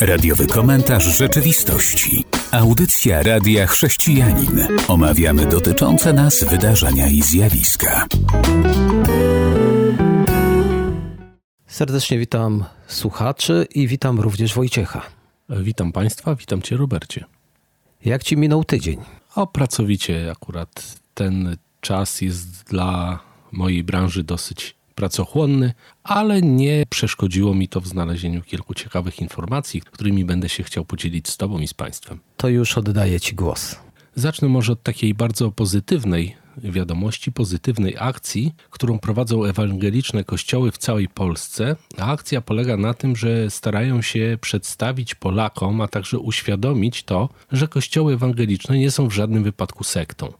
Radiowy komentarz rzeczywistości. Audycja Radia Chrześcijanin. Omawiamy dotyczące nas wydarzenia i zjawiska. Serdecznie witam słuchaczy i witam również Wojciecha. Witam Państwa, witam Cię Robercie. Jak Ci minął tydzień? O, pracowicie akurat ten czas jest dla mojej branży dosyć pracochłonny, ale nie przeszkodziło mi to w znalezieniu kilku ciekawych informacji, którymi będę się chciał podzielić z Tobą i z Państwem. To już oddaję Ci głos. Zacznę może od takiej bardzo pozytywnej wiadomości, pozytywnej akcji, którą prowadzą ewangeliczne kościoły w całej Polsce. A akcja polega na tym, że starają się przedstawić Polakom, a także uświadomić to, że kościoły ewangeliczne nie są w żadnym wypadku sektą.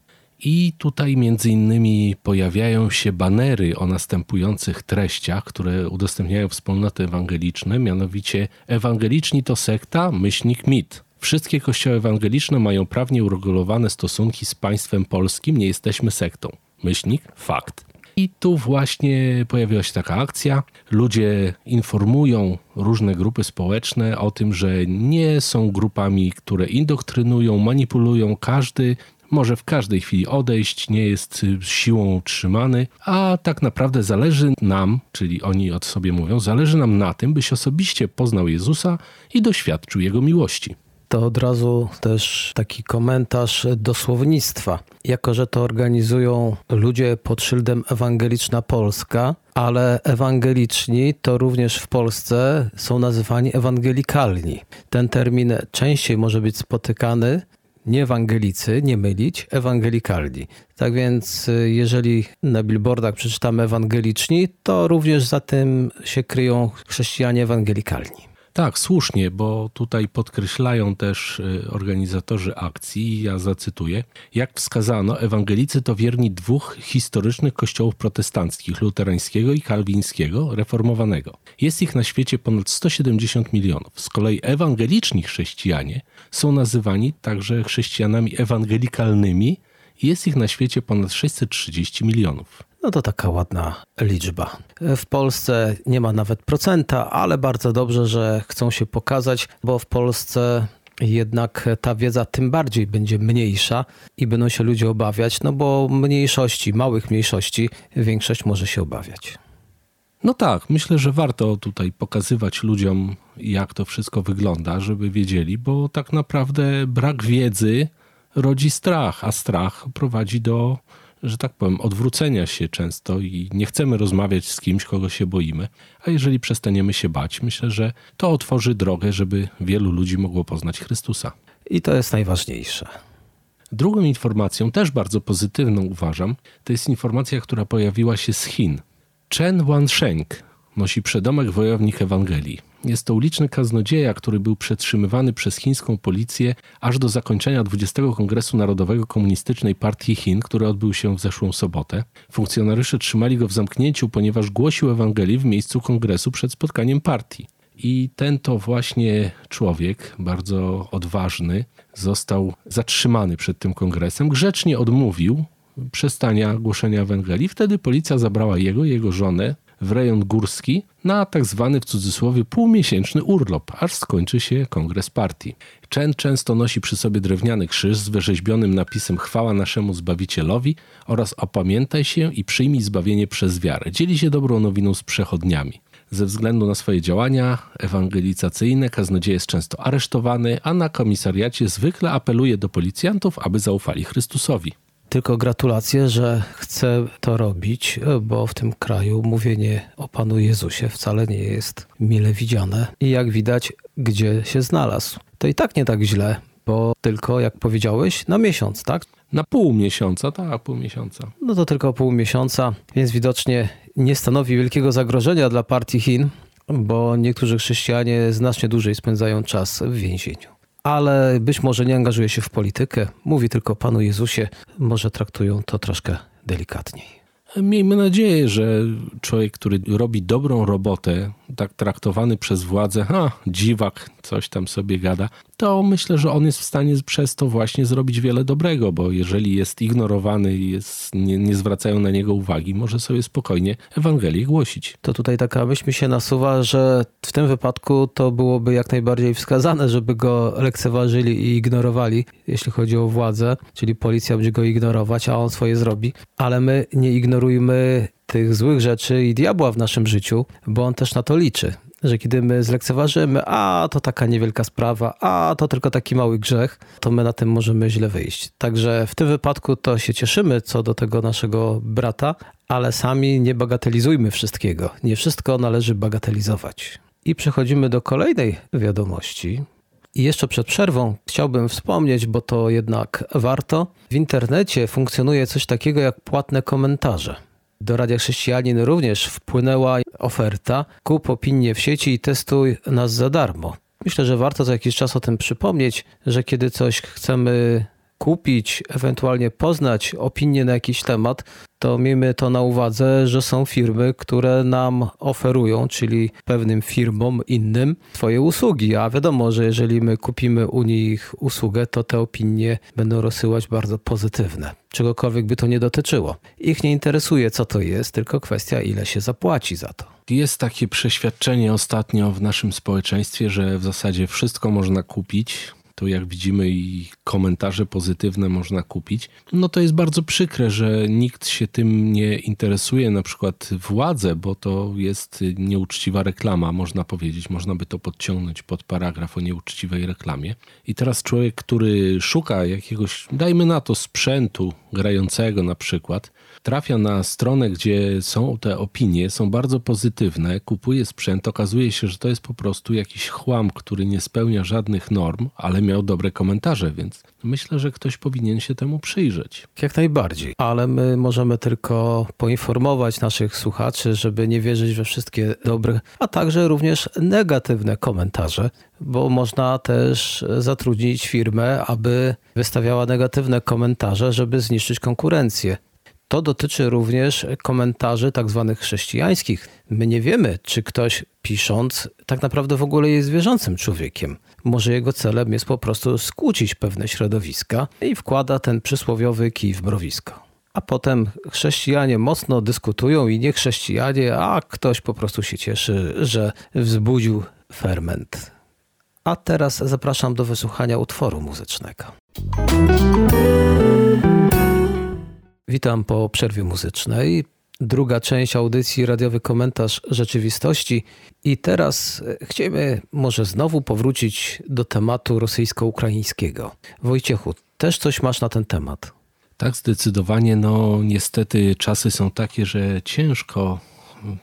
I tutaj między innymi pojawiają się banery o następujących treściach, które udostępniają wspólnoty ewangeliczne, mianowicie ewangeliczni to sekta, myślnik mit. Wszystkie kościoły ewangeliczne mają prawnie uregulowane stosunki z państwem polskim, nie jesteśmy sektą. Myślnik, fakt. I tu właśnie pojawiła się taka akcja. Ludzie informują różne grupy społeczne o tym, że nie są grupami, które indoktrynują, manipulują. Każdy może w każdej chwili odejść, nie jest siłą utrzymany, a tak naprawdę zależy nam, czyli oni od sobie mówią, zależy nam na tym, byś osobiście poznał Jezusa i doświadczył Jego miłości to od razu też taki komentarz do słownictwa. Jako, że to organizują ludzie pod szyldem Ewangeliczna Polska, ale ewangeliczni to również w Polsce są nazywani ewangelikalni. Ten termin częściej może być spotykany nie ewangelicy, nie mylić, ewangelikalni. Tak więc, y, jeżeli na billboardach przeczytamy ewangeliczni, to również za tym się kryją chrześcijanie ewangelikalni. Tak, słusznie, bo tutaj podkreślają też y, organizatorzy akcji, ja zacytuję, jak wskazano, ewangelicy to wierni dwóch historycznych kościołów protestanckich, luterańskiego i kalwińskiego, reformowanego. Jest ich na świecie ponad 170 milionów. Z kolei ewangeliczni chrześcijanie są nazywani także chrześcijanami ewangelikalnymi jest ich na świecie ponad 630 milionów. No to taka ładna liczba. W Polsce nie ma nawet procenta, ale bardzo dobrze, że chcą się pokazać, bo w Polsce jednak ta wiedza tym bardziej będzie mniejsza i będą się ludzie obawiać, no bo mniejszości, małych mniejszości, większość może się obawiać. No tak, myślę, że warto tutaj pokazywać ludziom, jak to wszystko wygląda, żeby wiedzieli, bo tak naprawdę brak wiedzy rodzi strach, a strach prowadzi do że tak powiem, odwrócenia się często i nie chcemy rozmawiać z kimś, kogo się boimy. A jeżeli przestaniemy się bać, myślę, że to otworzy drogę, żeby wielu ludzi mogło poznać Chrystusa. I to jest najważniejsze. Drugą informacją, też bardzo pozytywną uważam, to jest informacja, która pojawiła się z Chin. Chen Wansheng nosi przedomek wojownik Ewangelii. Jest to uliczny kaznodzieja, który był przetrzymywany przez chińską policję aż do zakończenia 20. Kongresu Narodowego Komunistycznej Partii Chin, który odbył się w zeszłą sobotę. Funkcjonariusze trzymali go w zamknięciu, ponieważ głosił Ewangelii w miejscu kongresu przed spotkaniem partii. I ten to właśnie człowiek, bardzo odważny, został zatrzymany przed tym kongresem. Grzecznie odmówił przestania głoszenia Ewangelii. Wtedy policja zabrała jego, jego żonę, w rejon górski na tak zwany w cudzysłowie półmiesięczny urlop, aż skończy się kongres partii. Chen często nosi przy sobie drewniany krzyż z wyrzeźbionym napisem Chwała naszemu Zbawicielowi oraz opamiętaj się i przyjmij zbawienie przez wiarę. Dzieli się dobrą nowiną z przechodniami. Ze względu na swoje działania ewangelizacyjne kaznodzieja jest często aresztowany, a na komisariacie zwykle apeluje do policjantów, aby zaufali Chrystusowi. Tylko gratulacje, że chce to robić, bo w tym kraju mówienie o Panu Jezusie wcale nie jest mile widziane. I jak widać, gdzie się znalazł. To i tak nie tak źle, bo tylko, jak powiedziałeś, na miesiąc, tak? Na pół miesiąca, tak, pół miesiąca. No to tylko pół miesiąca, więc widocznie nie stanowi wielkiego zagrożenia dla partii Chin, bo niektórzy chrześcijanie znacznie dłużej spędzają czas w więzieniu ale być może nie angażuje się w politykę, mówi tylko Panu Jezusie, może traktują to troszkę delikatniej. Miejmy nadzieję, że człowiek, który robi dobrą robotę, tak traktowany przez władzę, ha, dziwak, coś tam sobie gada, to myślę, że on jest w stanie przez to właśnie zrobić wiele dobrego, bo jeżeli jest ignorowany i jest, nie, nie zwracają na niego uwagi, może sobie spokojnie Ewangelię głosić. To tutaj taka myśl się nasuwa, że w tym wypadku to byłoby jak najbardziej wskazane, żeby go lekceważyli i ignorowali, jeśli chodzi o władzę, czyli policja będzie go ignorować, a on swoje zrobi, ale my nie ignorujmy tych złych rzeczy i diabła w naszym życiu, bo on też na to liczy. Że kiedy my zlekceważymy, a to taka niewielka sprawa, a to tylko taki mały grzech, to my na tym możemy źle wyjść. Także w tym wypadku to się cieszymy co do tego naszego brata, ale sami nie bagatelizujmy wszystkiego. Nie wszystko należy bagatelizować. I przechodzimy do kolejnej wiadomości. I jeszcze przed przerwą chciałbym wspomnieć, bo to jednak warto. W internecie funkcjonuje coś takiego jak płatne komentarze. Do Radia Chrześcijanin również wpłynęła oferta kup opinię w sieci i testuj nas za darmo. Myślę, że warto za jakiś czas o tym przypomnieć, że kiedy coś chcemy kupić, ewentualnie poznać opinię na jakiś temat, to miejmy to na uwadze, że są firmy, które nam oferują, czyli pewnym firmom innym, swoje usługi. A wiadomo, że jeżeli my kupimy u nich usługę, to te opinie będą rozsyłać bardzo pozytywne. Czegokolwiek by to nie dotyczyło. Ich nie interesuje, co to jest, tylko kwestia, ile się zapłaci za to. Jest takie przeświadczenie ostatnio w naszym społeczeństwie, że w zasadzie wszystko można kupić, to jak widzimy i komentarze pozytywne można kupić, no to jest bardzo przykre, że nikt się tym nie interesuje, na przykład władze, bo to jest nieuczciwa reklama, można powiedzieć, można by to podciągnąć pod paragraf o nieuczciwej reklamie. I teraz człowiek, który szuka jakiegoś, dajmy na to, sprzętu grającego na przykład, trafia na stronę, gdzie są te opinie, są bardzo pozytywne, kupuje sprzęt, okazuje się, że to jest po prostu jakiś chłam, który nie spełnia żadnych norm, ale miał dobre komentarze, więc myślę, że ktoś powinien się temu przyjrzeć. Jak najbardziej, ale my możemy tylko poinformować naszych słuchaczy, żeby nie wierzyć we wszystkie dobre, a także również negatywne komentarze, bo można też zatrudnić firmę, aby wystawiała negatywne komentarze, żeby zniszczyć konkurencję. To dotyczy również komentarzy tak zwanych chrześcijańskich. My nie wiemy, czy ktoś pisząc tak naprawdę w ogóle jest wierzącym człowiekiem. Może jego celem jest po prostu skłócić pewne środowiska i wkłada ten przysłowiowy kij w mrowisko. A potem chrześcijanie mocno dyskutują i nie chrześcijanie, a ktoś po prostu się cieszy, że wzbudził ferment. A teraz zapraszam do wysłuchania utworu muzycznego. Witam po przerwie muzycznej. Druga część audycji radiowy komentarz rzeczywistości. I teraz e, chcemy może znowu powrócić do tematu rosyjsko-ukraińskiego. Wojciechu, też coś masz na ten temat? Tak, zdecydowanie. No, niestety czasy są takie, że ciężko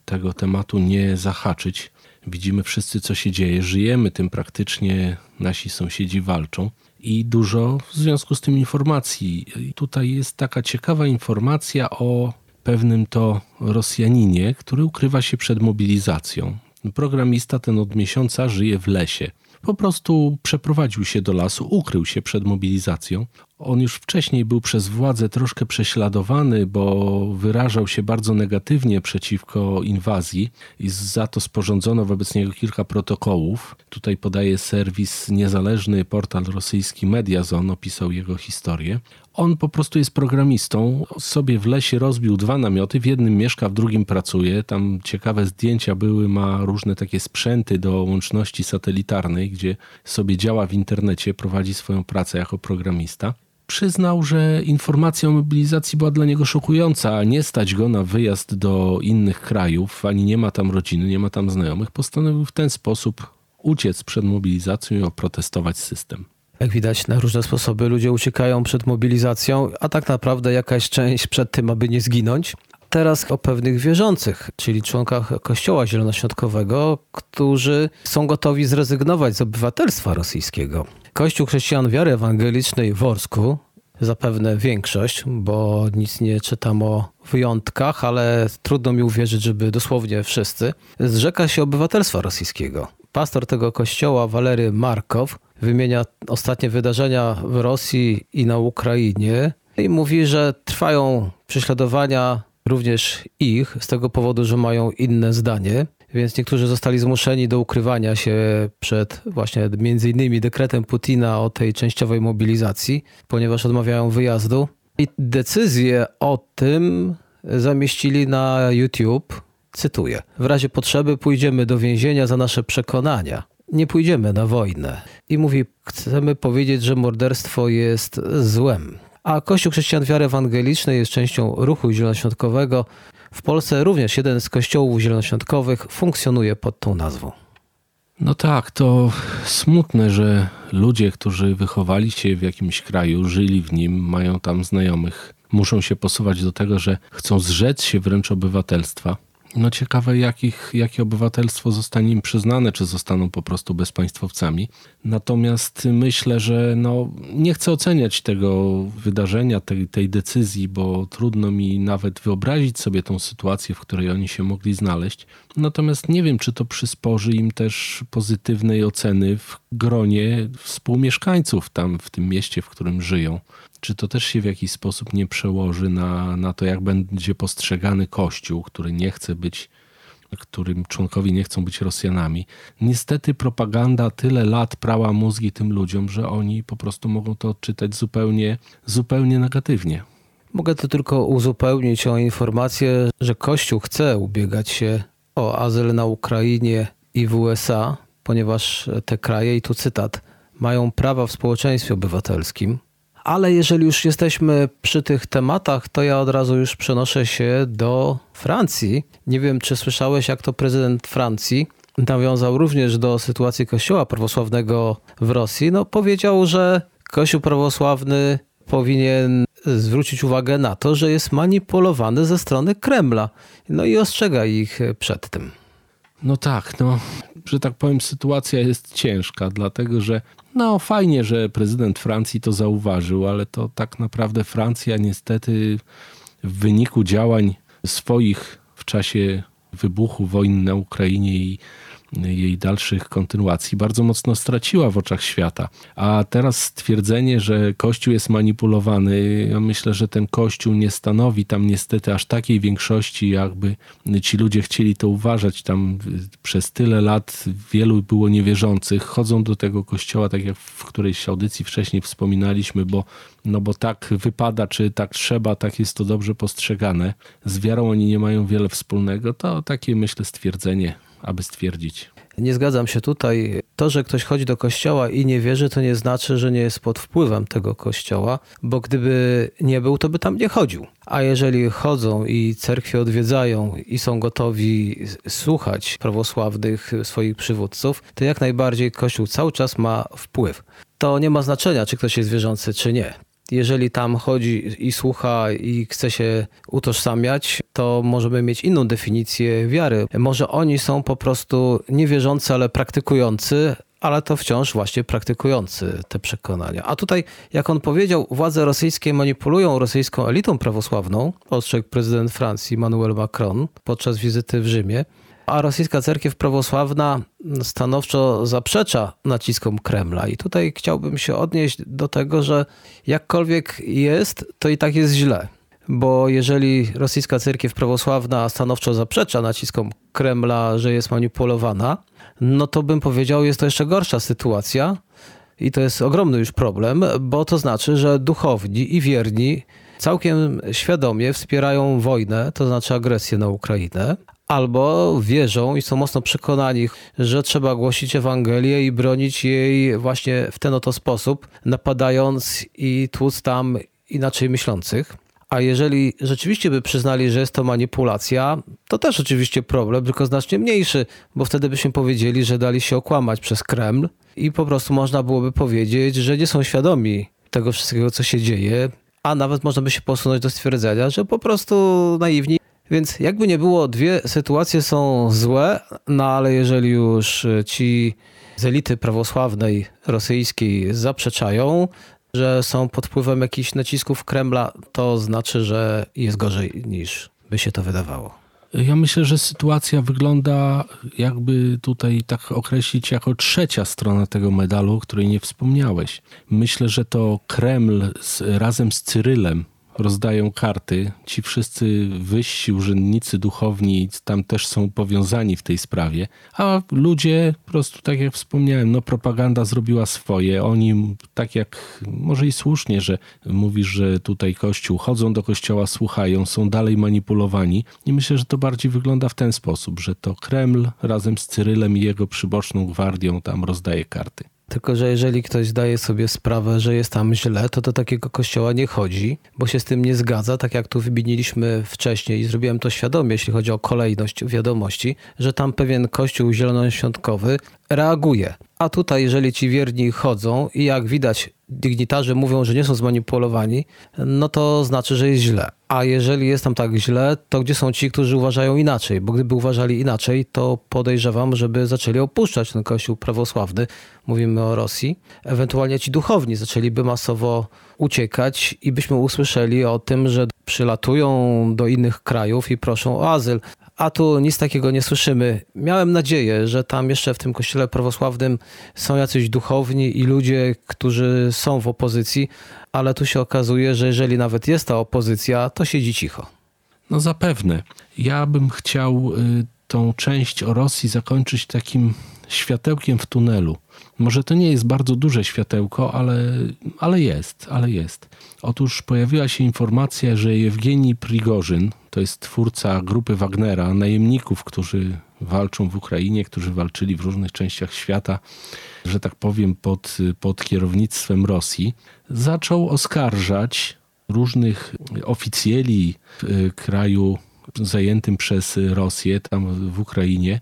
tego tematu nie zahaczyć. Widzimy wszyscy, co się dzieje. Żyjemy tym praktycznie, nasi sąsiedzi walczą i dużo w związku z tym informacji. Tutaj jest taka ciekawa informacja o pewnym to Rosjaninie, który ukrywa się przed mobilizacją. Programista ten od miesiąca żyje w lesie. Po prostu przeprowadził się do lasu, ukrył się przed mobilizacją. On już wcześniej był przez władze troszkę prześladowany, bo wyrażał się bardzo negatywnie przeciwko inwazji i za to sporządzono wobec niego kilka protokołów. Tutaj podaje serwis niezależny portal rosyjski Mediazon, opisał jego historię. On po prostu jest programistą. Sobie w lesie rozbił dwa namioty, w jednym mieszka, w drugim pracuje. Tam ciekawe zdjęcia były, ma różne takie sprzęty do łączności satelitarnej, gdzie sobie działa w internecie, prowadzi swoją pracę jako programista przyznał, że informacja o mobilizacji była dla niego szokująca, a nie stać go na wyjazd do innych krajów, ani nie ma tam rodziny, nie ma tam znajomych. Postanowił w ten sposób uciec przed mobilizacją i oprotestować system. Jak widać, na różne sposoby ludzie uciekają przed mobilizacją, a tak naprawdę jakaś część przed tym, aby nie zginąć. Teraz o pewnych wierzących, czyli członkach Kościoła Zielonoświątkowego, którzy są gotowi zrezygnować z obywatelstwa rosyjskiego. Kościół Chrześcijan Wiary Ewangelicznej w Orsku, zapewne większość, bo nic nie czytam o wyjątkach, ale trudno mi uwierzyć, żeby dosłownie wszyscy, zrzeka się obywatelstwa rosyjskiego. Pastor tego kościoła, Walery Markow, wymienia ostatnie wydarzenia w Rosji i na Ukrainie i mówi, że trwają prześladowania również ich z tego powodu, że mają inne zdanie. Więc niektórzy zostali zmuszeni do ukrywania się przed właśnie między innymi dekretem Putina o tej częściowej mobilizacji, ponieważ odmawiają wyjazdu. I decyzję o tym zamieścili na YouTube. Cytuję: W razie potrzeby pójdziemy do więzienia za nasze przekonania. Nie pójdziemy na wojnę. I mówi: Chcemy powiedzieć, że morderstwo jest złem. A Kościół Chrześcijan Wiary Ewangelicznej jest częścią ruchu zielonoświątkowego. W Polsce również jeden z kościołów zielonoświątkowych funkcjonuje pod tą nazwą. No tak, to smutne, że ludzie, którzy wychowali się w jakimś kraju, żyli w nim, mają tam znajomych, muszą się posuwać do tego, że chcą zrzec się wręcz obywatelstwa. No ciekawe, jakich, jakie obywatelstwo zostanie im przyznane, czy zostaną po prostu bezpaństwowcami. Natomiast myślę, że no, nie chcę oceniać tego wydarzenia, tej, tej decyzji, bo trudno mi nawet wyobrazić sobie tą sytuację, w której oni się mogli znaleźć. Natomiast nie wiem, czy to przysporzy im też pozytywnej oceny w gronie współmieszkańców tam w tym mieście, w którym żyją. Czy to też się w jakiś sposób nie przełoży na, na to, jak będzie postrzegany Kościół, który nie chce być, którym członkowie nie chcą być Rosjanami? Niestety propaganda tyle lat prała mózgi tym ludziom, że oni po prostu mogą to odczytać zupełnie, zupełnie negatywnie. Mogę to tylko uzupełnić o informację, że Kościół chce ubiegać się o azyl na Ukrainie i w USA, ponieważ te kraje, i tu cytat, mają prawa w społeczeństwie obywatelskim, ale jeżeli już jesteśmy przy tych tematach, to ja od razu już przenoszę się do Francji. Nie wiem, czy słyszałeś, jak to prezydent Francji nawiązał również do sytuacji Kościoła prawosławnego w Rosji. No, powiedział, że Kościół prawosławny powinien zwrócić uwagę na to, że jest manipulowany ze strony Kremla. No i ostrzega ich przed tym. No tak, no, że tak powiem, sytuacja jest ciężka, dlatego że no fajnie, że prezydent Francji to zauważył, ale to tak naprawdę Francja niestety w wyniku działań swoich w czasie wybuchu wojny na Ukrainie i jej dalszych kontynuacji bardzo mocno straciła w oczach świata. A teraz stwierdzenie, że Kościół jest manipulowany, ja myślę, że ten Kościół nie stanowi tam niestety aż takiej większości, jakby ci ludzie chcieli to uważać. Tam przez tyle lat wielu było niewierzących, chodzą do tego Kościoła, tak jak w którejś audycji wcześniej wspominaliśmy, bo no bo tak wypada, czy tak trzeba, tak jest to dobrze postrzegane. Z wiarą oni nie mają wiele wspólnego. To takie, myślę, stwierdzenie aby stwierdzić. Nie zgadzam się tutaj. To, że ktoś chodzi do kościoła i nie wierzy, to nie znaczy, że nie jest pod wpływem tego kościoła, bo gdyby nie był, to by tam nie chodził. A jeżeli chodzą i cerkwie odwiedzają i są gotowi słuchać prawosławnych swoich przywódców, to jak najbardziej kościół cały czas ma wpływ. To nie ma znaczenia, czy ktoś jest wierzący, czy nie jeżeli tam chodzi i słucha i chce się utożsamiać, to możemy mieć inną definicję wiary. Może oni są po prostu niewierzący, ale praktykujący, ale to wciąż właśnie praktykujący te przekonania. A tutaj, jak on powiedział, władze rosyjskie manipulują rosyjską elitą prawosławną, ostrzegł prezydent Francji Emmanuel Macron podczas wizyty w Rzymie a rosyjska cerkiew prawosławna stanowczo zaprzecza naciskom Kremla. I tutaj chciałbym się odnieść do tego, że jakkolwiek jest, to i tak jest źle. Bo jeżeli rosyjska cerkiew prawosławna stanowczo zaprzecza naciskom Kremla, że jest manipulowana, no to bym powiedział, jest to jeszcze gorsza sytuacja. I to jest ogromny już problem, bo to znaczy, że duchowni i wierni całkiem świadomie wspierają wojnę, to znaczy agresję na Ukrainę, albo wierzą i są mocno przekonani, że trzeba głosić Ewangelię i bronić jej właśnie w ten oto sposób, napadając i tłuc tam inaczej myślących. A jeżeli rzeczywiście by przyznali, że jest to manipulacja, to też oczywiście problem, tylko znacznie mniejszy, bo wtedy byśmy powiedzieli, że dali się okłamać przez Kreml i po prostu można byłoby powiedzieć, że nie są świadomi tego wszystkiego, co się dzieje, a nawet można by się posunąć do stwierdzenia, że po prostu naiwni więc jakby nie było, dwie sytuacje są złe, no ale jeżeli już ci z elity prawosławnej rosyjskiej zaprzeczają, że są pod wpływem jakichś nacisków Kremla, to znaczy, że jest gorzej niż by się to wydawało. Ja myślę, że sytuacja wygląda, jakby tutaj tak określić, jako trzecia strona tego medalu, o której nie wspomniałeś. Myślę, że to Kreml z, razem z Cyrylem rozdają karty. Ci wszyscy wyżsi urzędnicy duchowni tam też są powiązani w tej sprawie, a ludzie po prostu, tak jak wspomniałem, no propaganda zrobiła swoje. Oni, tak jak może i słusznie, że mówisz, że tutaj Kościół, chodzą do Kościoła, słuchają, są dalej manipulowani i myślę, że to bardziej wygląda w ten sposób, że to Kreml razem z Cyrylem i jego przyboczną gwardią tam rozdaje karty. Tylko, że jeżeli ktoś zdaje sobie sprawę, że jest tam źle, to do takiego kościoła nie chodzi, bo się z tym nie zgadza, tak jak tu wymieniliśmy wcześniej i zrobiłem to świadomie, jeśli chodzi o kolejność wiadomości, że tam pewien kościół zielonoświątkowy reaguje. A tutaj, jeżeli ci wierni chodzą i jak widać, dygnitarze mówią, że nie są zmanipulowani, no to znaczy, że jest źle. A jeżeli jest tam tak źle, to gdzie są ci, którzy uważają inaczej? Bo gdyby uważali inaczej, to podejrzewam, żeby zaczęli opuszczać ten kościół prawosławny. Mówimy o Rosji. Ewentualnie ci duchowni zaczęliby masowo uciekać i byśmy usłyszeli o tym, że przylatują do innych krajów i proszą o azyl a tu nic takiego nie słyszymy. Miałem nadzieję, że tam jeszcze w tym kościele prawosławnym są jacyś duchowni i ludzie, którzy są w opozycji, ale tu się okazuje, że jeżeli nawet jest ta opozycja, to siedzi cicho. No zapewne. Ja bym chciał y, tą część o Rosji zakończyć takim światełkiem w tunelu. Może to nie jest bardzo duże światełko, ale, ale jest, ale jest. Otóż pojawiła się informacja, że Jewgeni Prigorzyn, to jest twórca grupy Wagnera, najemników, którzy walczą w Ukrainie, którzy walczyli w różnych częściach świata, że tak powiem, pod, pod kierownictwem Rosji, zaczął oskarżać różnych oficjeli w kraju zajętym przez Rosję tam w Ukrainie,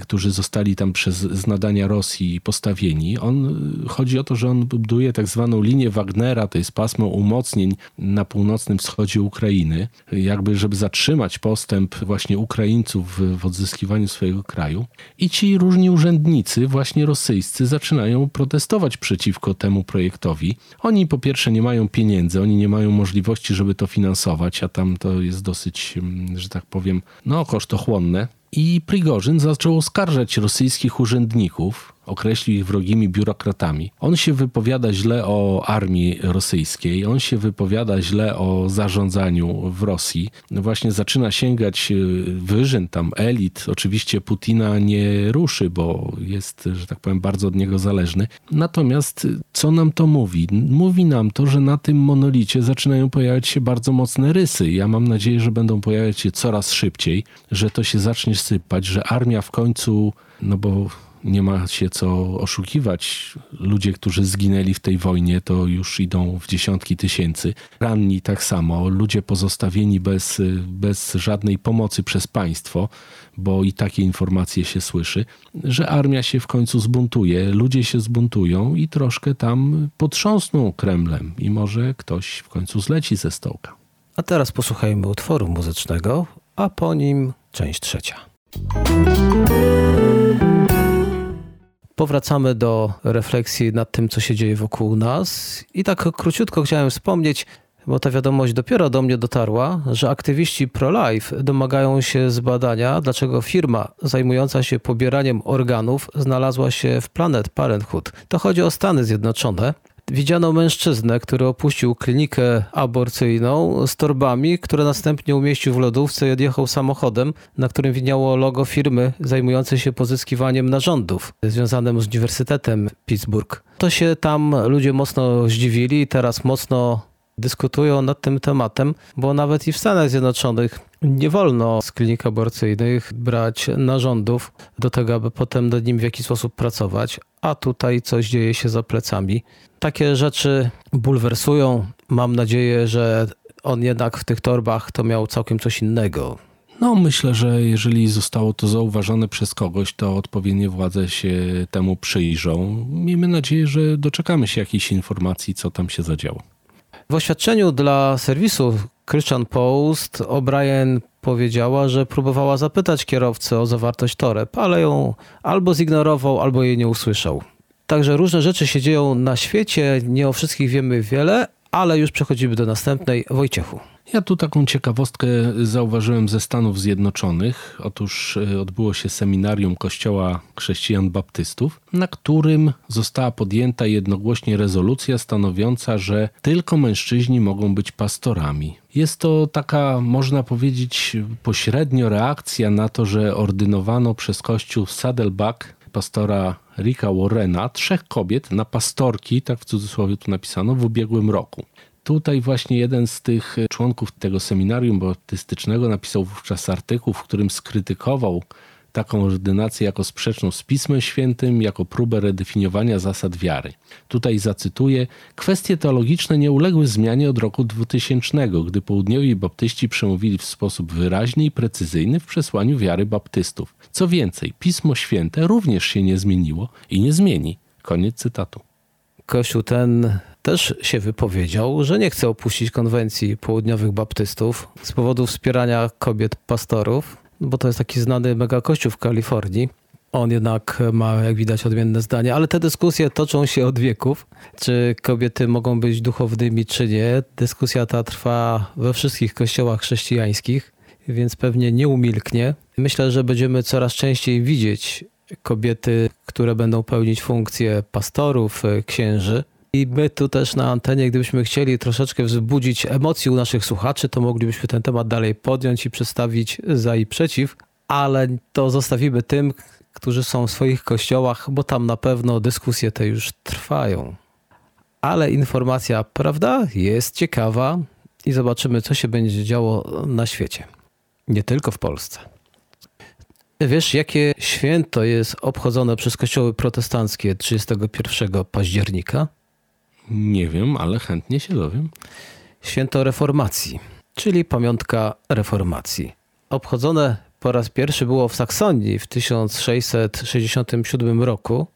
którzy zostali tam przez z nadania Rosji postawieni. On, chodzi o to, że on buduje tak zwaną linię Wagnera, to jest pasmo umocnień na północnym wschodzie Ukrainy, jakby żeby zatrzymać postęp właśnie Ukraińców w, odzyskiwaniu swojego kraju. I ci różni urzędnicy, właśnie rosyjscy, zaczynają protestować przeciwko temu projektowi. Oni po pierwsze nie mają pieniędzy, oni nie mają możliwości, żeby to finansować, a tam to jest dosyć mm, że tak powiem, no kosztochłonne. I Prigorzyn zaczął oskarżać rosyjskich urzędników, określił ich wrogimi biurokratami. On się wypowiada źle o armii rosyjskiej, on się wypowiada źle o zarządzaniu w Rosji. Właśnie zaczyna sięgać e, wyżyn, tam elit. Oczywiście Putina nie ruszy, bo jest, że tak powiem, bardzo od niego zależny. Natomiast co nam to mówi? Mówi nam to, że na tym monolicie zaczynają pojawiać się bardzo mocne rysy. Ja mam nadzieję, że będą pojawiać się coraz szybciej, że to się zacznie sypać, że armia w końcu, no bo nie ma się co oszukiwać. Ludzie, którzy zginęli w tej wojnie, to już idą w dziesiątki tysięcy. Ranni tak samo, ludzie pozostawieni bez, bez żadnej pomocy przez państwo, bo i takie informacje się słyszy, że armia się w końcu zbuntuje, ludzie się zbuntują i troszkę tam potrząsną Kremlem i może ktoś w końcu zleci ze stołka. A teraz posłuchajmy utworu muzycznego, a po nim część trzecia. Powracamy do refleksji nad tym, co się dzieje wokół nas. I tak króciutko chciałem wspomnieć, bo ta wiadomość dopiero do mnie dotarła, że aktywiści pro-life domagają się zbadania, dlaczego firma zajmująca się pobieraniem organów znalazła się w Planet Parenthood. To chodzi o Stany Zjednoczone. Widziano mężczyznę, który opuścił klinikę aborcyjną z torbami, które następnie umieścił w lodówce i odjechał samochodem, na którym widniało logo firmy zajmującej się pozyskiwaniem narządów związanym z Uniwersytetem Pittsburgh. To się tam ludzie mocno zdziwili i teraz mocno dyskutują nad tym tematem, bo nawet i w Stanach Zjednoczonych nie wolno z klinik aborcyjnych brać narządów do tego, aby potem nad nim w jakiś sposób pracować, a tutaj coś dzieje się za plecami. Takie rzeczy bulwersują. Mam nadzieję, że on jednak w tych torbach to miał całkiem coś innego. No, myślę, że jeżeli zostało to zauważone przez kogoś, to odpowiednie władze się temu przyjrzą. Miejmy nadzieję, że doczekamy się jakiejś informacji, co tam się zadziało. W oświadczeniu dla serwisu Christian Post O'Brien powiedziała, że próbowała zapytać kierowcę o zawartość toreb, ale ją albo zignorował, albo jej nie usłyszał. Także różne rzeczy się dzieją na świecie, nie o wszystkich wiemy wiele, ale już przechodzimy do następnej. Wojciechu. Ja tu taką ciekawostkę zauważyłem ze Stanów Zjednoczonych. Otóż e, odbyło się seminarium Kościoła Chrześcijan Baptystów, na którym została podjęta jednogłośnie rezolucja stanowiąca, że tylko mężczyźni mogą być pastorami. Jest to taka, można powiedzieć, pośrednio reakcja na to, że ordynowano przez Kościół Saddleback pastora Ricka Warrena trzech kobiet na pastorki, tak w cudzysłowie tu napisano, w ubiegłym roku. Tutaj właśnie jeden z tych członków tego seminarium baptystycznego napisał wówczas artykuł, w którym skrytykował taką ordynację jako sprzeczną z Pismem Świętym, jako próbę redefiniowania zasad wiary. Tutaj zacytuję: Kwestie teologiczne nie uległy zmianie od roku 2000, gdy południowi baptyści przemówili w sposób wyraźny i precyzyjny w przesłaniu wiary baptystów. Co więcej, Pismo Święte również się nie zmieniło i nie zmieni. Koniec cytatu. Kościół ten też się wypowiedział, że nie chce opuścić konwencji południowych baptystów z powodu wspierania kobiet pastorów, bo to jest taki znany megakościół w Kalifornii. On jednak ma, jak widać, odmienne zdanie, ale te dyskusje toczą się od wieków. Czy kobiety mogą być duchownymi, czy nie? Dyskusja ta trwa we wszystkich kościołach chrześcijańskich, więc pewnie nie umilknie. Myślę, że będziemy coraz częściej widzieć kobiety, które będą pełnić funkcje pastorów, księży. I my tu też na antenie, gdybyśmy chcieli troszeczkę wzbudzić emocji u naszych słuchaczy, to moglibyśmy ten temat dalej podjąć i przedstawić za i przeciw, ale to zostawimy tym, którzy są w swoich kościołach, bo tam na pewno dyskusje te już trwają. Ale informacja, prawda, jest ciekawa i zobaczymy, co się będzie działo na świecie. Nie tylko w Polsce. Wiesz, jakie święto jest obchodzone przez kościoły protestanckie 31 października? Nie wiem, ale chętnie się dowiem. Święto Reformacji, czyli pamiątka Reformacji. Obchodzone po raz pierwszy było w Saksonii w 1667 roku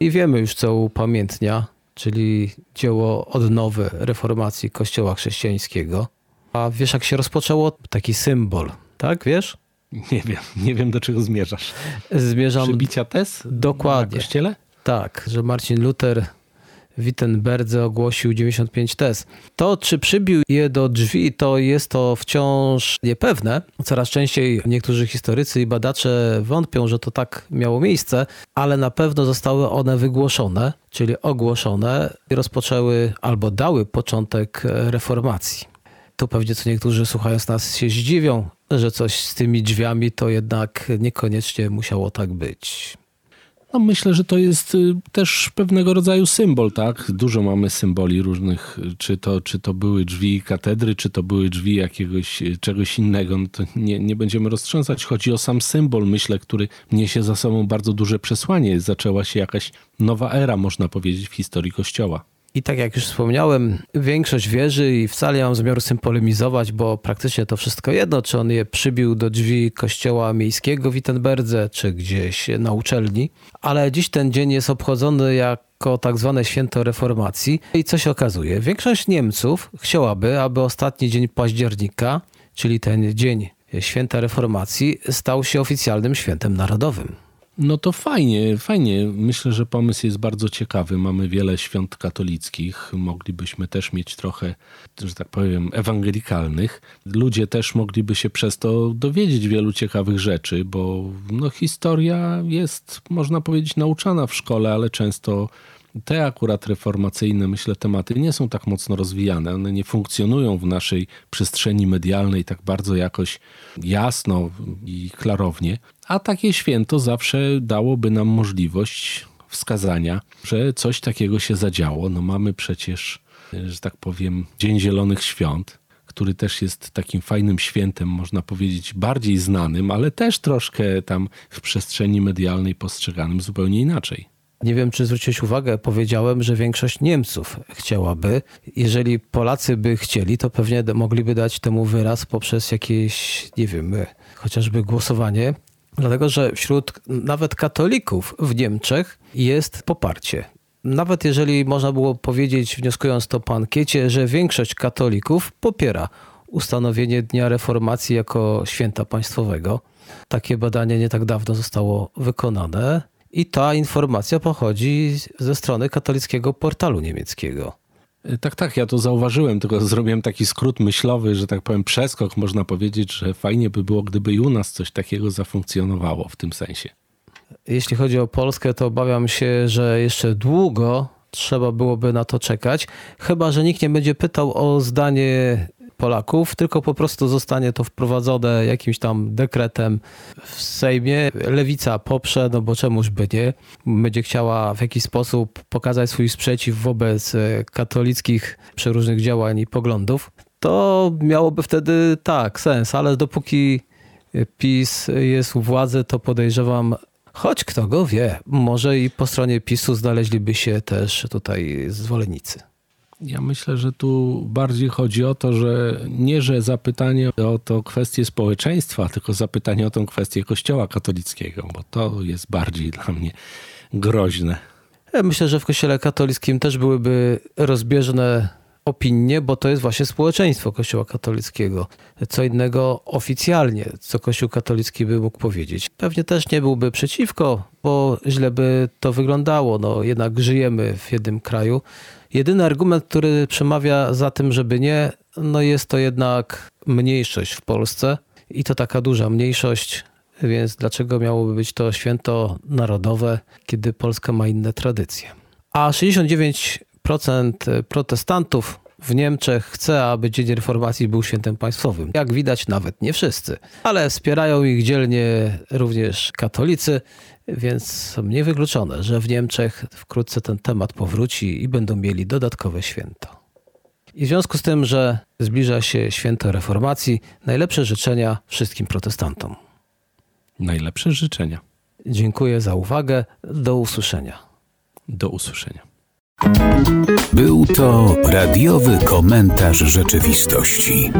i wiemy już co upamiętnia, czyli dzieło odnowy reformacji Kościoła chrześcijańskiego. A wiesz jak się rozpoczęło? Taki symbol, tak wiesz? Nie wiem, nie wiem do czego zmierzasz. Zmierzam... Przybicia tes? Dokładnie. Na kościele? Tak, że Marcin Luther Wittenberdze ogłosił 95 tez. To, czy przybił je do drzwi, to jest to wciąż niepewne. Coraz częściej niektórzy historycy i badacze wątpią, że to tak miało miejsce, ale na pewno zostały one wygłoszone, czyli ogłoszone i rozpoczęły albo dały początek reformacji. Tu pewnie co niektórzy słuchając nas się zdziwią, że coś z tymi drzwiami to jednak niekoniecznie musiało tak być. No myślę, że to jest y, też pewnego rodzaju symbol, tak? Dużo mamy symboli różnych, czy to, czy to były drzwi katedry, czy to były drzwi jakiegoś y, czegoś innego. No to nie, nie będziemy roztrząsać. Chodzi o sam symbol, myślę, który niesie za sobą bardzo duże przesłanie. Zaczęła się jakaś nowa era, można powiedzieć, w historii Kościoła. I tak jak już wspomniałem, większość wierzy i wcale nie mam zamiaru z tym polemizować, bo praktycznie to wszystko jedno, czy on je przybił do drzwi kościoła miejskiego w Wittenberdze, czy gdzieś na uczelni. Ale dziś ten dzień jest obchodzony jako tak zwane święto reformacji. I co się okazuje? Większość Niemców chciałaby, aby ostatni dzień października, czyli ten dzień święta reformacji, stał się oficjalnym świętem narodowym. No to fajnie, fajnie. Myślę, że pomysł jest bardzo ciekawy. Mamy wiele świąt katolickich. Moglibyśmy też mieć trochę, że tak powiem, ewangelikalnych. Ludzie też mogliby się przez to dowiedzieć wielu ciekawych rzeczy, bo no, historia jest, można powiedzieć, nauczana w szkole, ale często te akurat reformacyjne, myślę, tematy nie są tak mocno rozwijane. One nie funkcjonują w naszej przestrzeni medialnej tak bardzo jakoś jasno i klarownie. A takie święto zawsze dałoby nam możliwość wskazania, że coś takiego się zadziało. No mamy przecież, że tak powiem, Dzień Zielonych Świąt, który też jest takim fajnym świętem, można powiedzieć, bardziej znanym, ale też troszkę tam w przestrzeni medialnej postrzeganym zupełnie inaczej. Nie wiem, czy zwróciłeś uwagę, powiedziałem, że większość Niemców chciałaby. Jeżeli Polacy by chcieli, to pewnie mogliby dać temu wyraz poprzez jakieś, nie wiem, chociażby głosowanie. Dlatego, że wśród nawet katolików w Niemczech jest poparcie. Nawet jeżeli można było powiedzieć, wnioskując to po ankiecie, że większość katolików popiera ustanowienie Dnia Reformacji jako święta państwowego. Takie badanie nie tak dawno zostało wykonane. I ta informacja pochodzi ze strony katolickiego portalu niemieckiego. Tak, tak, ja to zauważyłem, tylko zrobiłem taki skrót myślowy, że tak powiem przeskok. Można powiedzieć, że fajnie by było, gdyby i u nas coś takiego zafunkcjonowało w tym sensie. Jeśli chodzi o Polskę, to obawiam się, że jeszcze długo trzeba byłoby na to czekać, chyba że nikt nie będzie pytał o zdanie Polaków, tylko po prostu zostanie to wprowadzone jakimś tam dekretem w Sejmie. Lewica poprze, no bo czemuż by nie. Będzie chciała w jakiś sposób pokazać swój sprzeciw wobec e, katolickich przeróżnych działań i poglądów. To miałoby wtedy tak sens, ale dopóki PiS jest u władzy, to podejrzewam, choć kto go wie, może i po stronie PiSu znaleźliby się też tutaj zwolennicy. Ja myślę, że tu bardziej chodzi o to, że nie, że zapytanie o to kwestię społeczeństwa, tylko zapytanie o tą kwestię Kościoła katolickiego, bo to jest bardziej dla mnie groźne. Ja myślę, że w Kościele katolickim też byłyby rozbieżne opinie, bo to jest właśnie społeczeństwo Kościoła katolickiego. Co innego oficjalnie, co Kościół katolicki by mógł powiedzieć. Pewnie też nie byłby przeciwko, bo źle by to wyglądało. No, jednak żyjemy w jednym kraju. Jedyny argument, który przemawia za tym, żeby nie, no jest to jednak mniejszość w Polsce i to taka duża mniejszość, więc dlaczego miałoby być to święto narodowe, kiedy Polska ma inne tradycje? A 69% protestantów w Niemczech chce, aby Dzień Reformacji był świętem państwowym. Jak widać, nawet nie wszyscy, ale wspierają ich dzielnie również katolicy, więc niewykluczone, że w Niemczech wkrótce ten temat powróci i będą mieli dodatkowe święto. I w związku z tym, że zbliża się święto reformacji, najlepsze życzenia wszystkim protestantom. Najlepsze życzenia. Dziękuję za uwagę. Do usłyszenia. Do usłyszenia. Był to radiowy komentarz rzeczywistości.